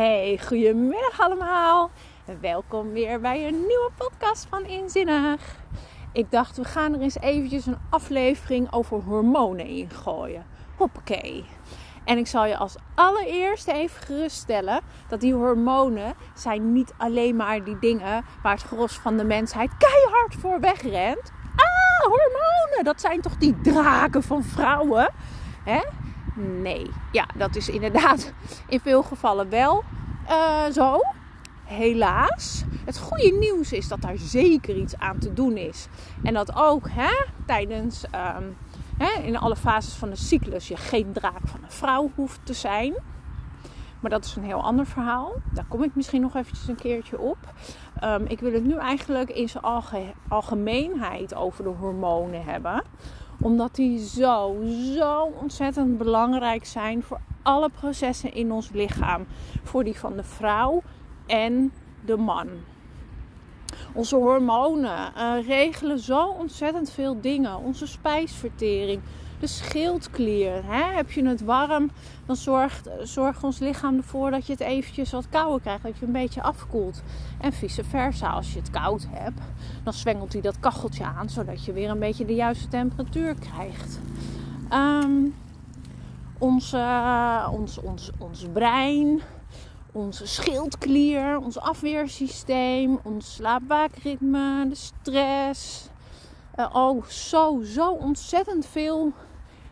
Hey, goedemiddag allemaal. Welkom weer bij een nieuwe podcast van Inzinnig. Ik dacht, we gaan er eens eventjes een aflevering over hormonen ingooien. Hoppakee. En ik zal je als allereerste even geruststellen dat die hormonen zijn niet alleen maar die dingen waar het gros van de mensheid keihard voor wegrent. Ah, hormonen, dat zijn toch die draken van vrouwen? Hè? Nee, ja, dat is inderdaad in veel gevallen wel uh, zo. Helaas. Het goede nieuws is dat daar zeker iets aan te doen is. En dat ook hè, tijdens, um, hè, in alle fases van de cyclus, je geen draak van een vrouw hoeft te zijn. Maar dat is een heel ander verhaal. Daar kom ik misschien nog eventjes een keertje op. Um, ik wil het nu eigenlijk in zijn alge algemeenheid over de hormonen hebben omdat die zo, zo ontzettend belangrijk zijn voor alle processen in ons lichaam. Voor die van de vrouw en de man. Onze hormonen uh, regelen zo ontzettend veel dingen. Onze spijsvertering, de schildklier. Hè? Heb je het warm, dan zorgt, zorgt ons lichaam ervoor dat je het eventjes wat kouder krijgt. Dat je een beetje afkoelt. En vice versa, als je het koud hebt, dan zwengelt hij dat kacheltje aan. Zodat je weer een beetje de juiste temperatuur krijgt. Um, onze, ons, ons, ons brein, onze schildklier, ons afweersysteem, ons slaapwaakritme, de stress. Uh, oh, zo, zo ontzettend veel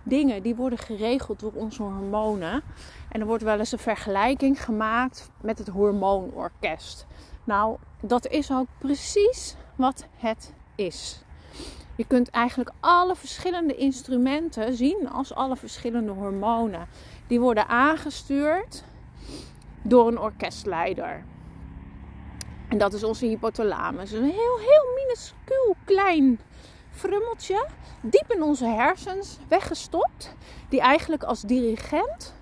dingen die worden geregeld door onze hormonen. En er wordt wel eens een vergelijking gemaakt met het hormoonorkest. Nou, dat is ook precies wat het is. Je kunt eigenlijk alle verschillende instrumenten zien als alle verschillende hormonen. Die worden aangestuurd door een orkestleider. En dat is onze hypothalamus. Een heel, heel minuscuul klein frummeltje diep in onze hersens weggestopt. Die eigenlijk als dirigent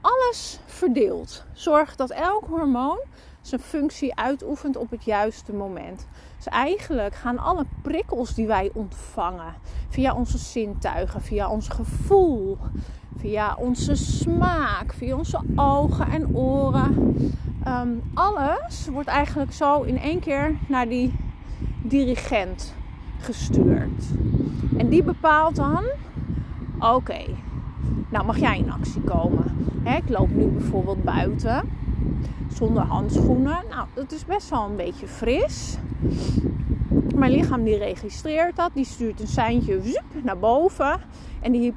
alles verdeelt. Zorgt dat elk hormoon zijn functie uitoefent op het juiste moment. Dus eigenlijk gaan alle prikkels die wij ontvangen, via onze zintuigen, via ons gevoel, via onze smaak, via onze ogen en oren, ehm, alles wordt eigenlijk zo in één keer naar die dirigent gestuurd. En die bepaalt dan: oké, nou mag jij in actie komen. ik loop nu bijvoorbeeld buiten zonder handschoenen. Nou, dat is best wel een beetje fris. Mijn lichaam die registreert dat, die stuurt een seintje zoep, naar boven. En die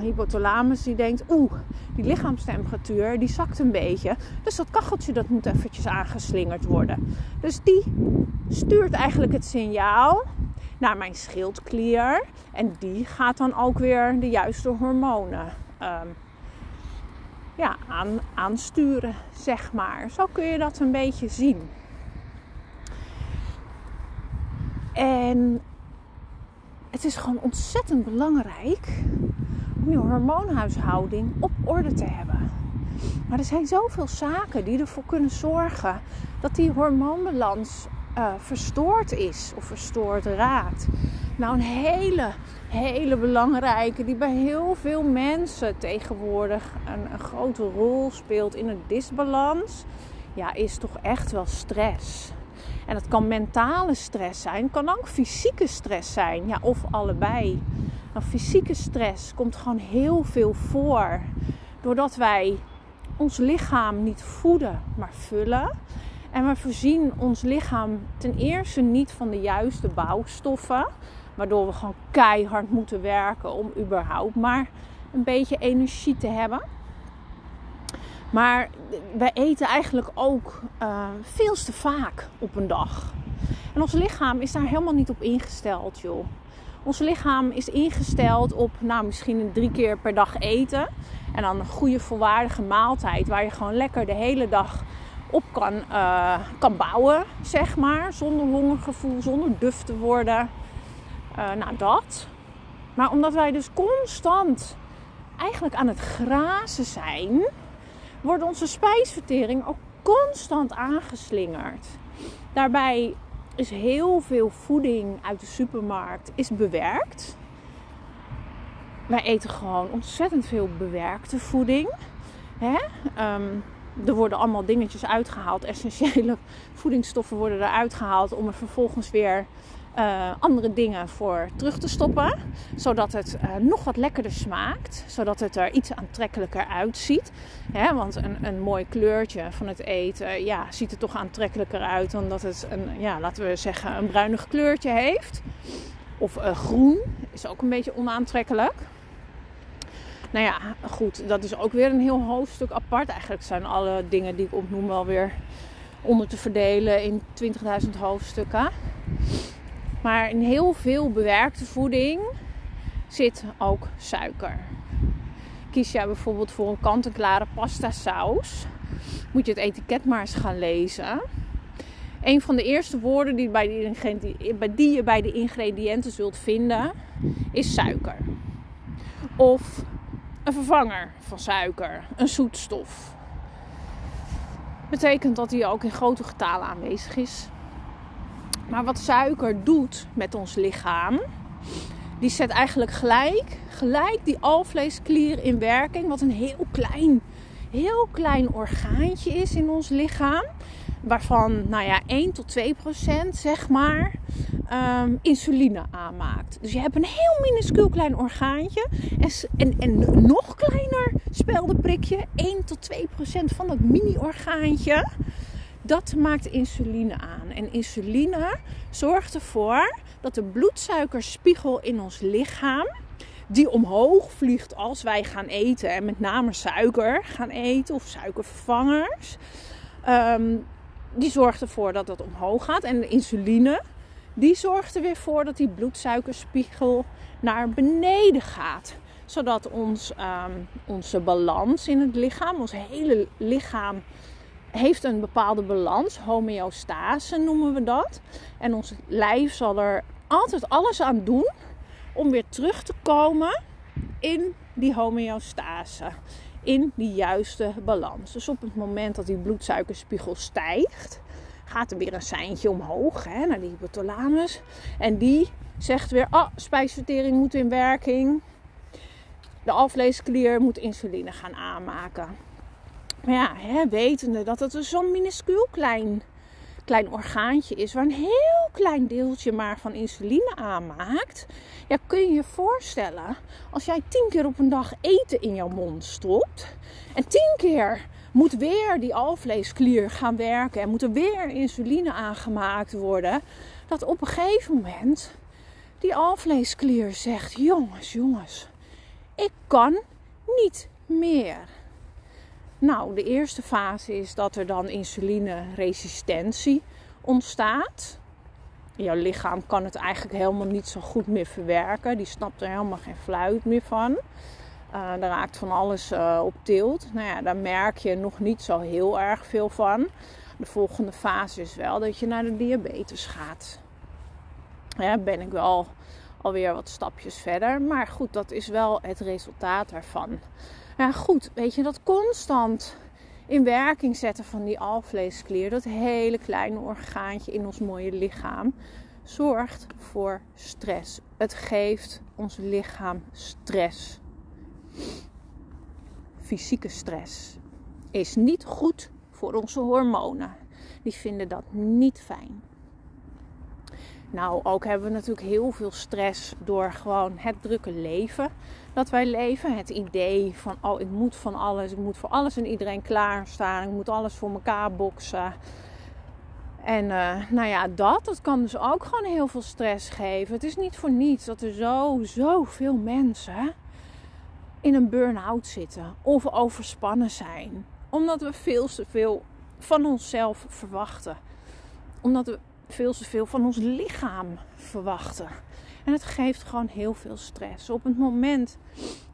hypothalamus die denkt, oeh, die lichaamstemperatuur die zakt een beetje. Dus dat kacheltje dat moet eventjes aangeslingerd worden. Dus die stuurt eigenlijk het signaal naar mijn schildklier. En die gaat dan ook weer de juiste hormonen um, ja, aan, aansturen, zeg maar. Zo kun je dat een beetje zien. En het is gewoon ontzettend belangrijk om je hormoonhuishouding op orde te hebben. Maar er zijn zoveel zaken die ervoor kunnen zorgen dat die hormoonbalans uh, verstoord is of verstoord raakt. Nou, een hele, hele belangrijke die bij heel veel mensen tegenwoordig een, een grote rol speelt in een disbalans, ja, is toch echt wel stress. En dat kan mentale stress zijn, kan ook fysieke stress zijn, ja, of allebei. Nou, fysieke stress komt gewoon heel veel voor doordat wij ons lichaam niet voeden, maar vullen. En we voorzien ons lichaam ten eerste niet van de juiste bouwstoffen. Waardoor we gewoon keihard moeten werken om überhaupt maar een beetje energie te hebben. Maar wij eten eigenlijk ook uh, veel te vaak op een dag. En ons lichaam is daar helemaal niet op ingesteld, joh. Ons lichaam is ingesteld op, nou, misschien drie keer per dag eten. En dan een goede volwaardige maaltijd waar je gewoon lekker de hele dag op kan, uh, kan bouwen, zeg maar. Zonder hongergevoel, zonder duf te worden. Uh, nou, dat. Maar omdat wij dus constant eigenlijk aan het grazen zijn, wordt onze spijsvertering ook constant aangeslingerd. Daarbij is heel veel voeding uit de supermarkt is bewerkt. Wij eten gewoon ontzettend veel bewerkte voeding. Hè? Um, er worden allemaal dingetjes uitgehaald. Essentiële voedingsstoffen worden eruit gehaald om er vervolgens weer uh, andere dingen voor terug te stoppen. Zodat het uh, nog wat lekkerder smaakt. Zodat het er iets aantrekkelijker uitziet. Hè, want een, een mooi kleurtje van het eten ja, ziet er toch aantrekkelijker uit dan dat het een, ja, laten we zeggen, een bruinig kleurtje heeft. Of groen is ook een beetje onaantrekkelijk. Nou ja, goed, dat is ook weer een heel hoofdstuk apart. Eigenlijk zijn alle dingen die ik opnoem wel weer onder te verdelen in 20.000 hoofdstukken. Maar in heel veel bewerkte voeding zit ook suiker. Kies jij bijvoorbeeld voor een kant-en-klare pasta saus, moet je het etiket maar eens gaan lezen. Een van de eerste woorden die, bij die, je bij de ingrediënten zult vinden is suiker. Of een vervanger van suiker, een zoetstof. Betekent dat die ook in grote getalen aanwezig is. Maar wat suiker doet met ons lichaam, die zet eigenlijk gelijk, gelijk die alvleesklier in werking. Wat een heel klein, heel klein orgaantje is in ons lichaam. Waarvan, nou ja, 1 tot 2 procent, zeg maar, um, insuline aanmaakt. Dus je hebt een heel minuscuul klein orgaantje. En, en, en nog kleiner speldenprikje, 1 tot 2 procent van dat mini-orgaantje dat maakt insuline aan. En insuline zorgt ervoor dat de bloedsuikerspiegel in ons lichaam, die omhoog vliegt als wij gaan eten, en met name suiker gaan eten of suikervervangers, um, die zorgt ervoor dat dat omhoog gaat. En de insuline, die zorgt er weer voor dat die bloedsuikerspiegel naar beneden gaat zodat ons, um, onze balans in het lichaam, ons hele lichaam heeft een bepaalde balans, homeostase noemen we dat. En ons lijf zal er altijd alles aan doen om weer terug te komen in die homeostase, in die juiste balans. Dus op het moment dat die bloedsuikerspiegel stijgt, gaat er weer een seintje omhoog hè, naar die hypothalamus. En die zegt weer, oh, spijsvertering moet in werking. De alvleesklier moet insuline gaan aanmaken. Maar ja, hè, wetende dat het zo'n minuscuul klein, klein orgaantje is, waar een heel klein deeltje maar van insuline aanmaakt. Ja, kun je je voorstellen, als jij tien keer op een dag eten in jouw mond stopt. En tien keer moet weer die alvleesklier gaan werken en moet er weer insuline aangemaakt worden. Dat op een gegeven moment die alvleesklier zegt: Jongens, jongens, ik kan niet meer. Nou, de eerste fase is dat er dan insulineresistentie ontstaat. Jouw lichaam kan het eigenlijk helemaal niet zo goed meer verwerken. Die snapt er helemaal geen fluit meer van. Uh, er raakt van alles uh, op tilt. Nou ja, daar merk je nog niet zo heel erg veel van. De volgende fase is wel dat je naar de diabetes gaat. Ja, ben ik wel alweer wat stapjes verder. Maar goed, dat is wel het resultaat daarvan. Ja, goed, weet je, dat constant in werking zetten van die alvleesklier, dat hele kleine orgaantje in ons mooie lichaam, zorgt voor stress. Het geeft ons lichaam stress. Fysieke stress is niet goed voor onze hormonen. Die vinden dat niet fijn. Nou, ook hebben we natuurlijk heel veel stress door gewoon het drukke leven dat wij leven. Het idee van, oh, ik moet van alles, ik moet voor alles en iedereen klaarstaan, ik moet alles voor elkaar boksen. En uh, nou ja, dat, dat kan dus ook gewoon heel veel stress geven. Het is niet voor niets dat er zo, zoveel mensen in een burn-out zitten of overspannen zijn. Omdat we veel te veel van onszelf verwachten. Omdat we veel te veel van ons lichaam verwachten. En het geeft gewoon heel veel stress. Op het moment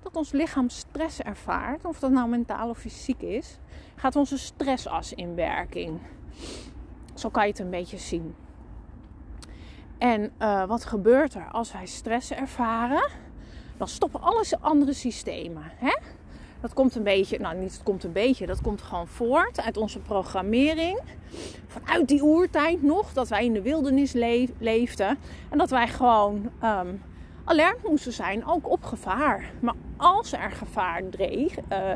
dat ons lichaam stress ervaart, of dat nou mentaal of fysiek is, gaat onze stressas in werking. Zo kan je het een beetje zien. En uh, wat gebeurt er als wij stress ervaren? Dan stoppen alles andere systemen. Hè? Dat komt een beetje, nou niet het komt een beetje, dat komt gewoon voort uit onze programmering. Vanuit die oertijd nog, dat wij in de wildernis leefden. En dat wij gewoon um, alert moesten zijn, ook op gevaar. Maar als er gevaar dreig, uh,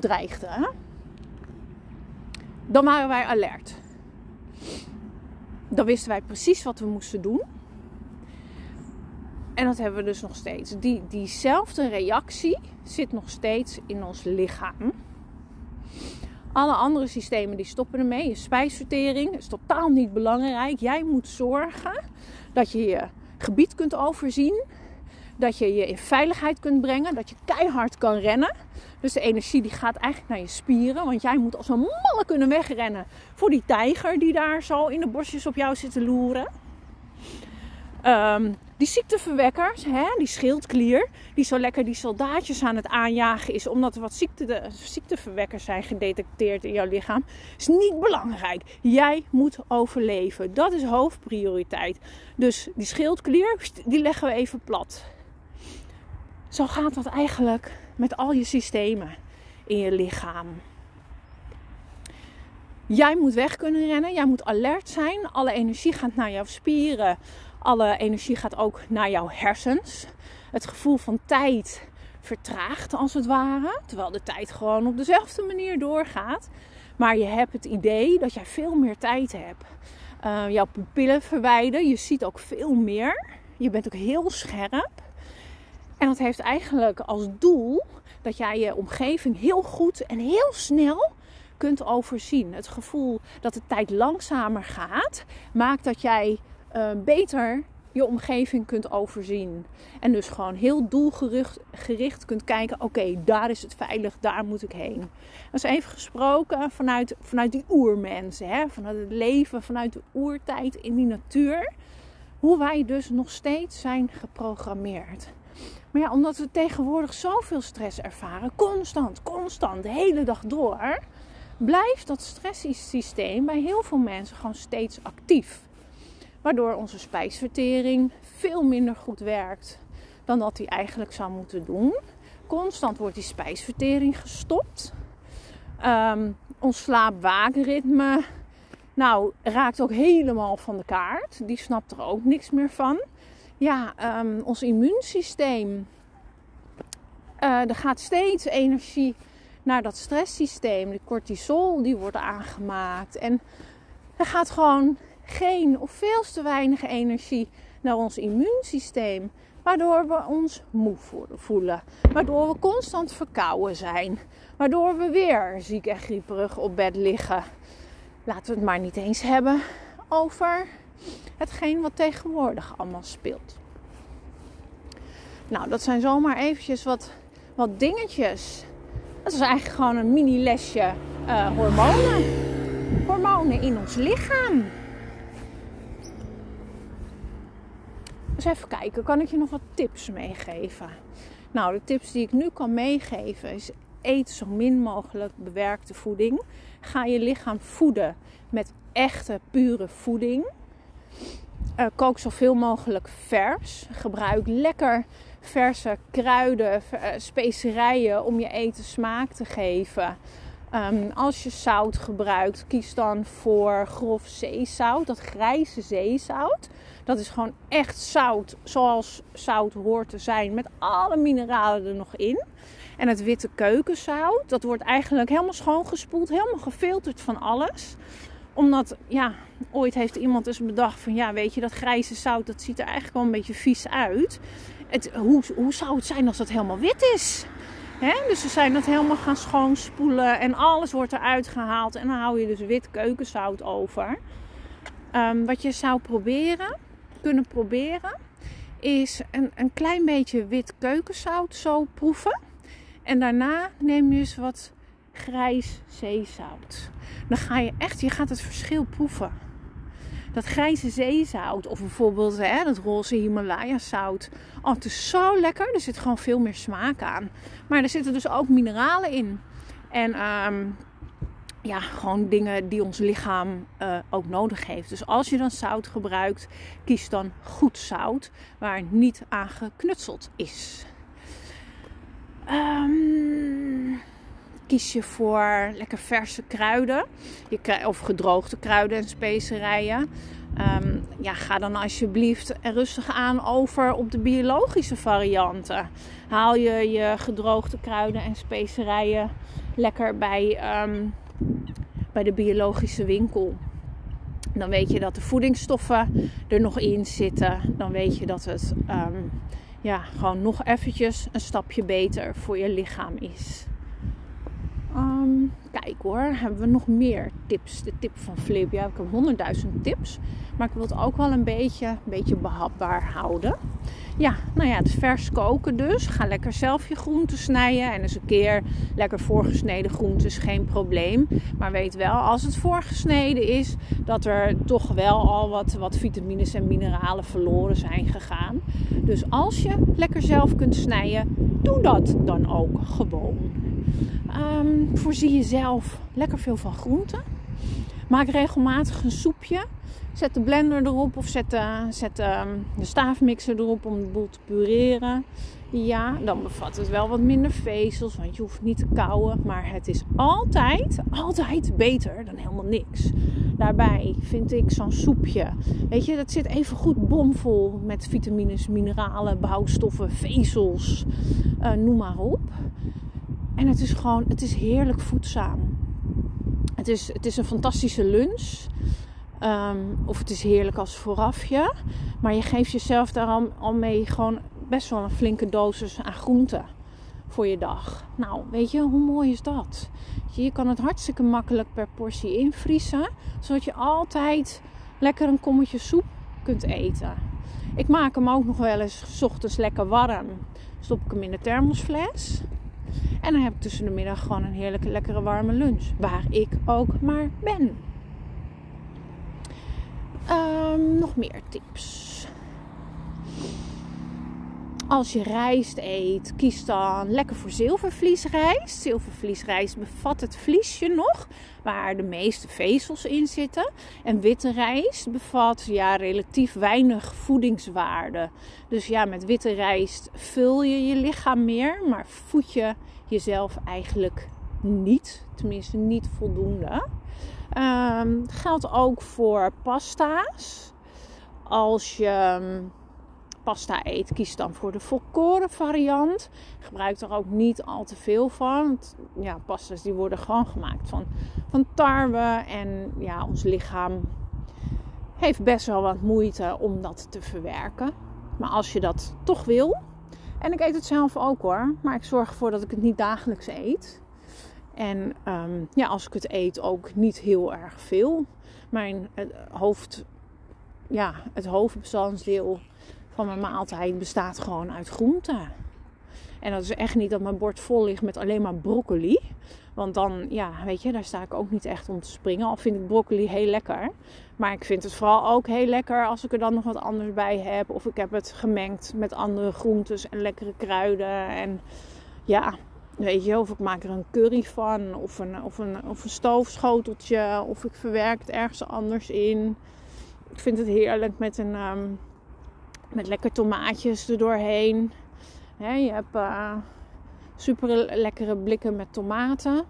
dreigde, dan waren wij alert. Dan wisten wij precies wat we moesten doen. En dat hebben we dus nog steeds. Die, diezelfde reactie zit nog steeds in ons lichaam. Alle andere systemen die stoppen ermee. Je spijsvertering is totaal niet belangrijk. Jij moet zorgen dat je je gebied kunt overzien. Dat je je in veiligheid kunt brengen. Dat je keihard kan rennen. Dus de energie die gaat eigenlijk naar je spieren. Want jij moet als een malle kunnen wegrennen voor die tijger die daar zo in de bosjes op jou zit te loeren. Um, die ziekteverwekkers, hè, die schildklier, die zo lekker die soldaatjes aan het aanjagen is, omdat er wat ziekte, de, ziekteverwekkers zijn gedetecteerd in jouw lichaam, is niet belangrijk. Jij moet overleven. Dat is hoofdprioriteit. Dus die schildklier, die leggen we even plat. Zo gaat dat eigenlijk met al je systemen in je lichaam. Jij moet weg kunnen rennen, jij moet alert zijn. Alle energie gaat naar jouw spieren, alle energie gaat ook naar jouw hersens. Het gevoel van tijd vertraagt als het ware. Terwijl de tijd gewoon op dezelfde manier doorgaat. Maar je hebt het idee dat jij veel meer tijd hebt. Uh, jouw pupillen verwijden. Je ziet ook veel meer. Je bent ook heel scherp. En dat heeft eigenlijk als doel dat jij je omgeving heel goed en heel snel kunt overzien. Het gevoel dat de tijd langzamer gaat, maakt dat jij uh, beter je omgeving kunt overzien. En dus gewoon heel doelgericht gericht kunt kijken: oké, daar is het veilig, daar moet ik heen. Dat is even gesproken vanuit, vanuit die oermensen, hè? vanuit het leven, vanuit de oertijd in die natuur. Hoe wij dus nog steeds zijn geprogrammeerd. Maar ja, omdat we tegenwoordig zoveel stress ervaren, constant, constant, de hele dag door, blijft dat stresssysteem bij heel veel mensen gewoon steeds actief. Waardoor onze spijsvertering veel minder goed werkt dan dat hij eigenlijk zou moeten doen. Constant wordt die spijsvertering gestopt. Um, ons slaap-wakenritme nou, raakt ook helemaal van de kaart. Die snapt er ook niks meer van. Ja, um, ons immuunsysteem. Uh, er gaat steeds energie naar dat stresssysteem. De cortisol die wordt aangemaakt. En er gaat gewoon geen of veel te weinig energie naar ons immuunsysteem. Waardoor we ons moe voelen. Waardoor we constant verkouden zijn. Waardoor we weer ziek en grieperig op bed liggen. Laten we het maar niet eens hebben over hetgeen wat tegenwoordig allemaal speelt. Nou, dat zijn zomaar eventjes wat, wat dingetjes. Dat is eigenlijk gewoon een mini lesje uh, hormonen. Hormonen in ons lichaam. Even kijken, kan ik je nog wat tips meegeven? Nou, de tips die ik nu kan meegeven is eet zo min mogelijk bewerkte voeding. Ga je lichaam voeden met echte, pure voeding. Uh, kook zoveel mogelijk vers. Gebruik lekker verse kruiden, uh, specerijen om je eten smaak te geven. Um, als je zout gebruikt, kies dan voor grof zeezout, dat grijze zeezout. Dat is gewoon echt zout, zoals zout hoort te zijn, met alle mineralen er nog in. En het witte keukenzout, dat wordt eigenlijk helemaal schoongespoeld, helemaal gefilterd van alles. Omdat, ja, ooit heeft iemand dus bedacht van, ja, weet je, dat grijze zout, dat ziet er eigenlijk wel een beetje vies uit. Hoe, hoe zou het zijn als dat helemaal wit is? Dus ze zijn dat helemaal gaan schoonspoelen en alles wordt eruit gehaald. En dan hou je dus wit keukenzout over. Um, wat je zou proberen, kunnen proberen, is een, een klein beetje wit keukenzout zo proeven. En daarna neem je eens wat grijs zeezout. Dan ga je echt, je gaat het verschil proeven. Dat grijze zeezout of bijvoorbeeld hè, dat roze Himalaya zout. Oh, is zo lekker. Er zit gewoon veel meer smaak aan. Maar er zitten dus ook mineralen in. En um, ja, gewoon dingen die ons lichaam uh, ook nodig heeft. Dus als je dan zout gebruikt, kies dan goed zout waar niet aan geknutseld is. Um, kies je voor lekker verse kruiden je, of gedroogde kruiden en specerijen. Um, ja, ga dan alsjeblieft rustig aan over op de biologische varianten. Haal je je gedroogde kruiden en specerijen lekker bij, um, bij de biologische winkel. Dan weet je dat de voedingsstoffen er nog in zitten. Dan weet je dat het ehm, ja, gewoon nog eventjes een stapje beter voor je lichaam is. Um, kijk hoor, hebben we nog meer tips? De tip van Flip. Ja, ik heb honderdduizend tips. Maar ik wil het ook wel een beetje, een beetje behapbaar houden. Ja, nou ja, het vers koken dus. Ga lekker zelf je groenten snijden. En eens een keer lekker voorgesneden groenten is geen probleem. Maar weet wel, als het voorgesneden is, dat er toch wel al wat, wat vitamines en mineralen verloren zijn gegaan. Dus als je lekker zelf kunt snijden, doe dat dan ook gewoon. Um, voorzie jezelf lekker veel van groenten. Maak regelmatig een soepje. Zet de blender erop of zet, de, zet de, de staafmixer erop om de boel te pureren. Ja, dan bevat het wel wat minder vezels, want je hoeft niet te kauwen. Maar het is altijd, altijd beter dan helemaal niks. Daarbij vind ik zo'n soepje. Weet je, dat zit even goed bomvol met vitamines, mineralen, bouwstoffen, vezels. Uh, noem maar op. En het is gewoon, het is heerlijk voedzaam. Het is, het is een fantastische lunch. Um, of het is heerlijk als voorafje. Maar je geeft jezelf daar al, al mee gewoon best wel een flinke dosis aan groenten voor je dag. Nou, weet je, hoe mooi is dat? Je kan het hartstikke makkelijk per portie invriezen. Zodat je altijd lekker een kommetje soep kunt eten. Ik maak hem ook nog wel eens s ochtends lekker warm. Stop ik hem in de thermosfles. En dan heb ik tussen de middag gewoon een heerlijke, lekkere warme lunch. Waar ik ook maar ben. Um, nog meer tips. Als je rijst eet, kies dan lekker voor zilvervliesrijst. Zilvervliesrijst bevat het vliesje nog, waar de meeste vezels in zitten. En witte rijst bevat ja, relatief weinig voedingswaarde. Dus ja, met witte rijst vul je je lichaam meer, maar voed je jezelf eigenlijk niet. Tenminste, niet voldoende. Um, geldt ook voor pasta's. Als je ehm, pasta eet, kies dan voor de volkoren variant. Gebruik er ook niet al te veel van. Want, ja, pasta's die worden gewoon gemaakt van, van tarwe. En ja, ons lichaam heeft best wel wat moeite om dat te verwerken. Maar als je dat toch wil. En ik eet het zelf ook hoor. Maar ik zorg ervoor dat ik het niet dagelijks eet. En um, ja, als ik het eet, ook niet heel erg veel. Mijn hoofd, ja, het hoofdbestanddeel van mijn maaltijd bestaat gewoon uit groenten. En dat is echt niet dat mijn bord vol ligt met alleen maar broccoli. Want dan, ja, weet je, daar sta ik ook niet echt om te springen. Al vind ik broccoli heel lekker. Maar ik vind het vooral ook heel lekker als ik er dan nog wat anders bij heb. Of ik heb het gemengd met andere groentes en lekkere kruiden. En ja, weet je, of ik maak er een curry van. Of een, of een, of een stoofschoteltje. Of ik verwerk het ergens anders in. Ik vind het heerlijk met een... Um, met lekker tomaatjes erdoorheen. He, je hebt uh, super lekkere blikken met tomaten.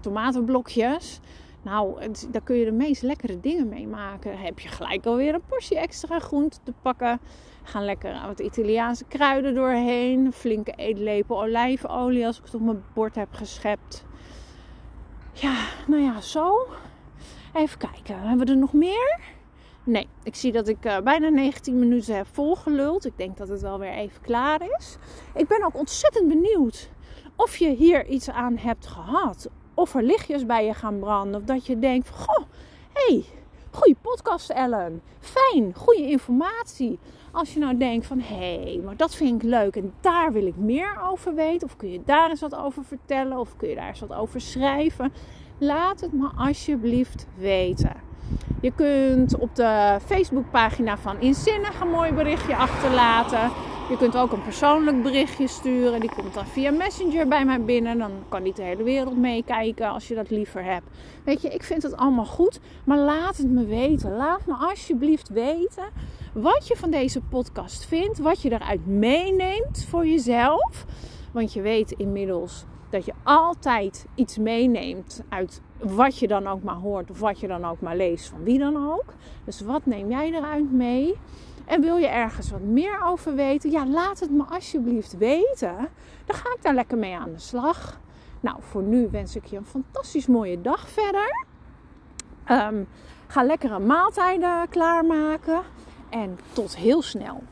Tomatenblokjes. Nou, daar kun je de meest lekkere dingen mee maken. Heb je gelijk alweer een portie extra groente te pakken. Gaan lekker wat Italiaanse kruiden doorheen. Een flinke eetlepel olijfolie als ik het op mijn bord heb geschept. Ja, nou ja, zo. Even kijken. Hebben we er nog meer? Nee, ik zie dat ik uh, bijna 19 minuten heb volgeluld. Ik denk dat het wel weer even klaar is. Ik ben ook ontzettend benieuwd of je hier iets aan hebt gehad. Of er lichtjes bij je gaan branden. Of dat je denkt van, goh, hey, goede podcast Ellen. Fijn, goede informatie. Als je nou denkt van, hé, hey, maar dat vind ik leuk en daar wil ik meer over weten. Of kun je daar eens wat over vertellen. Of kun je daar eens wat over schrijven. Laat het me alsjeblieft weten. Je kunt op de Facebookpagina van Inzinnig een mooi berichtje achterlaten. Je kunt ook een persoonlijk berichtje sturen. Die komt dan via Messenger bij mij binnen. Dan kan niet de hele wereld meekijken als je dat liever hebt. Weet je, ik vind het allemaal goed. Maar laat het me weten. Laat me alsjeblieft weten wat je van deze podcast vindt. Wat je eruit meeneemt voor jezelf. Want je weet inmiddels dat je altijd iets meeneemt uit wat je dan ook maar hoort of wat je dan ook maar leest van wie dan ook. Dus wat neem jij eruit mee? En wil je ergens wat meer over weten? Ja, laat het me alsjeblieft weten. Dan ga ik daar lekker mee aan de slag. Nou, voor nu wens ik je een fantastisch mooie dag verder. Ehm, ga lekkere maaltijden klaarmaken. En tot heel snel.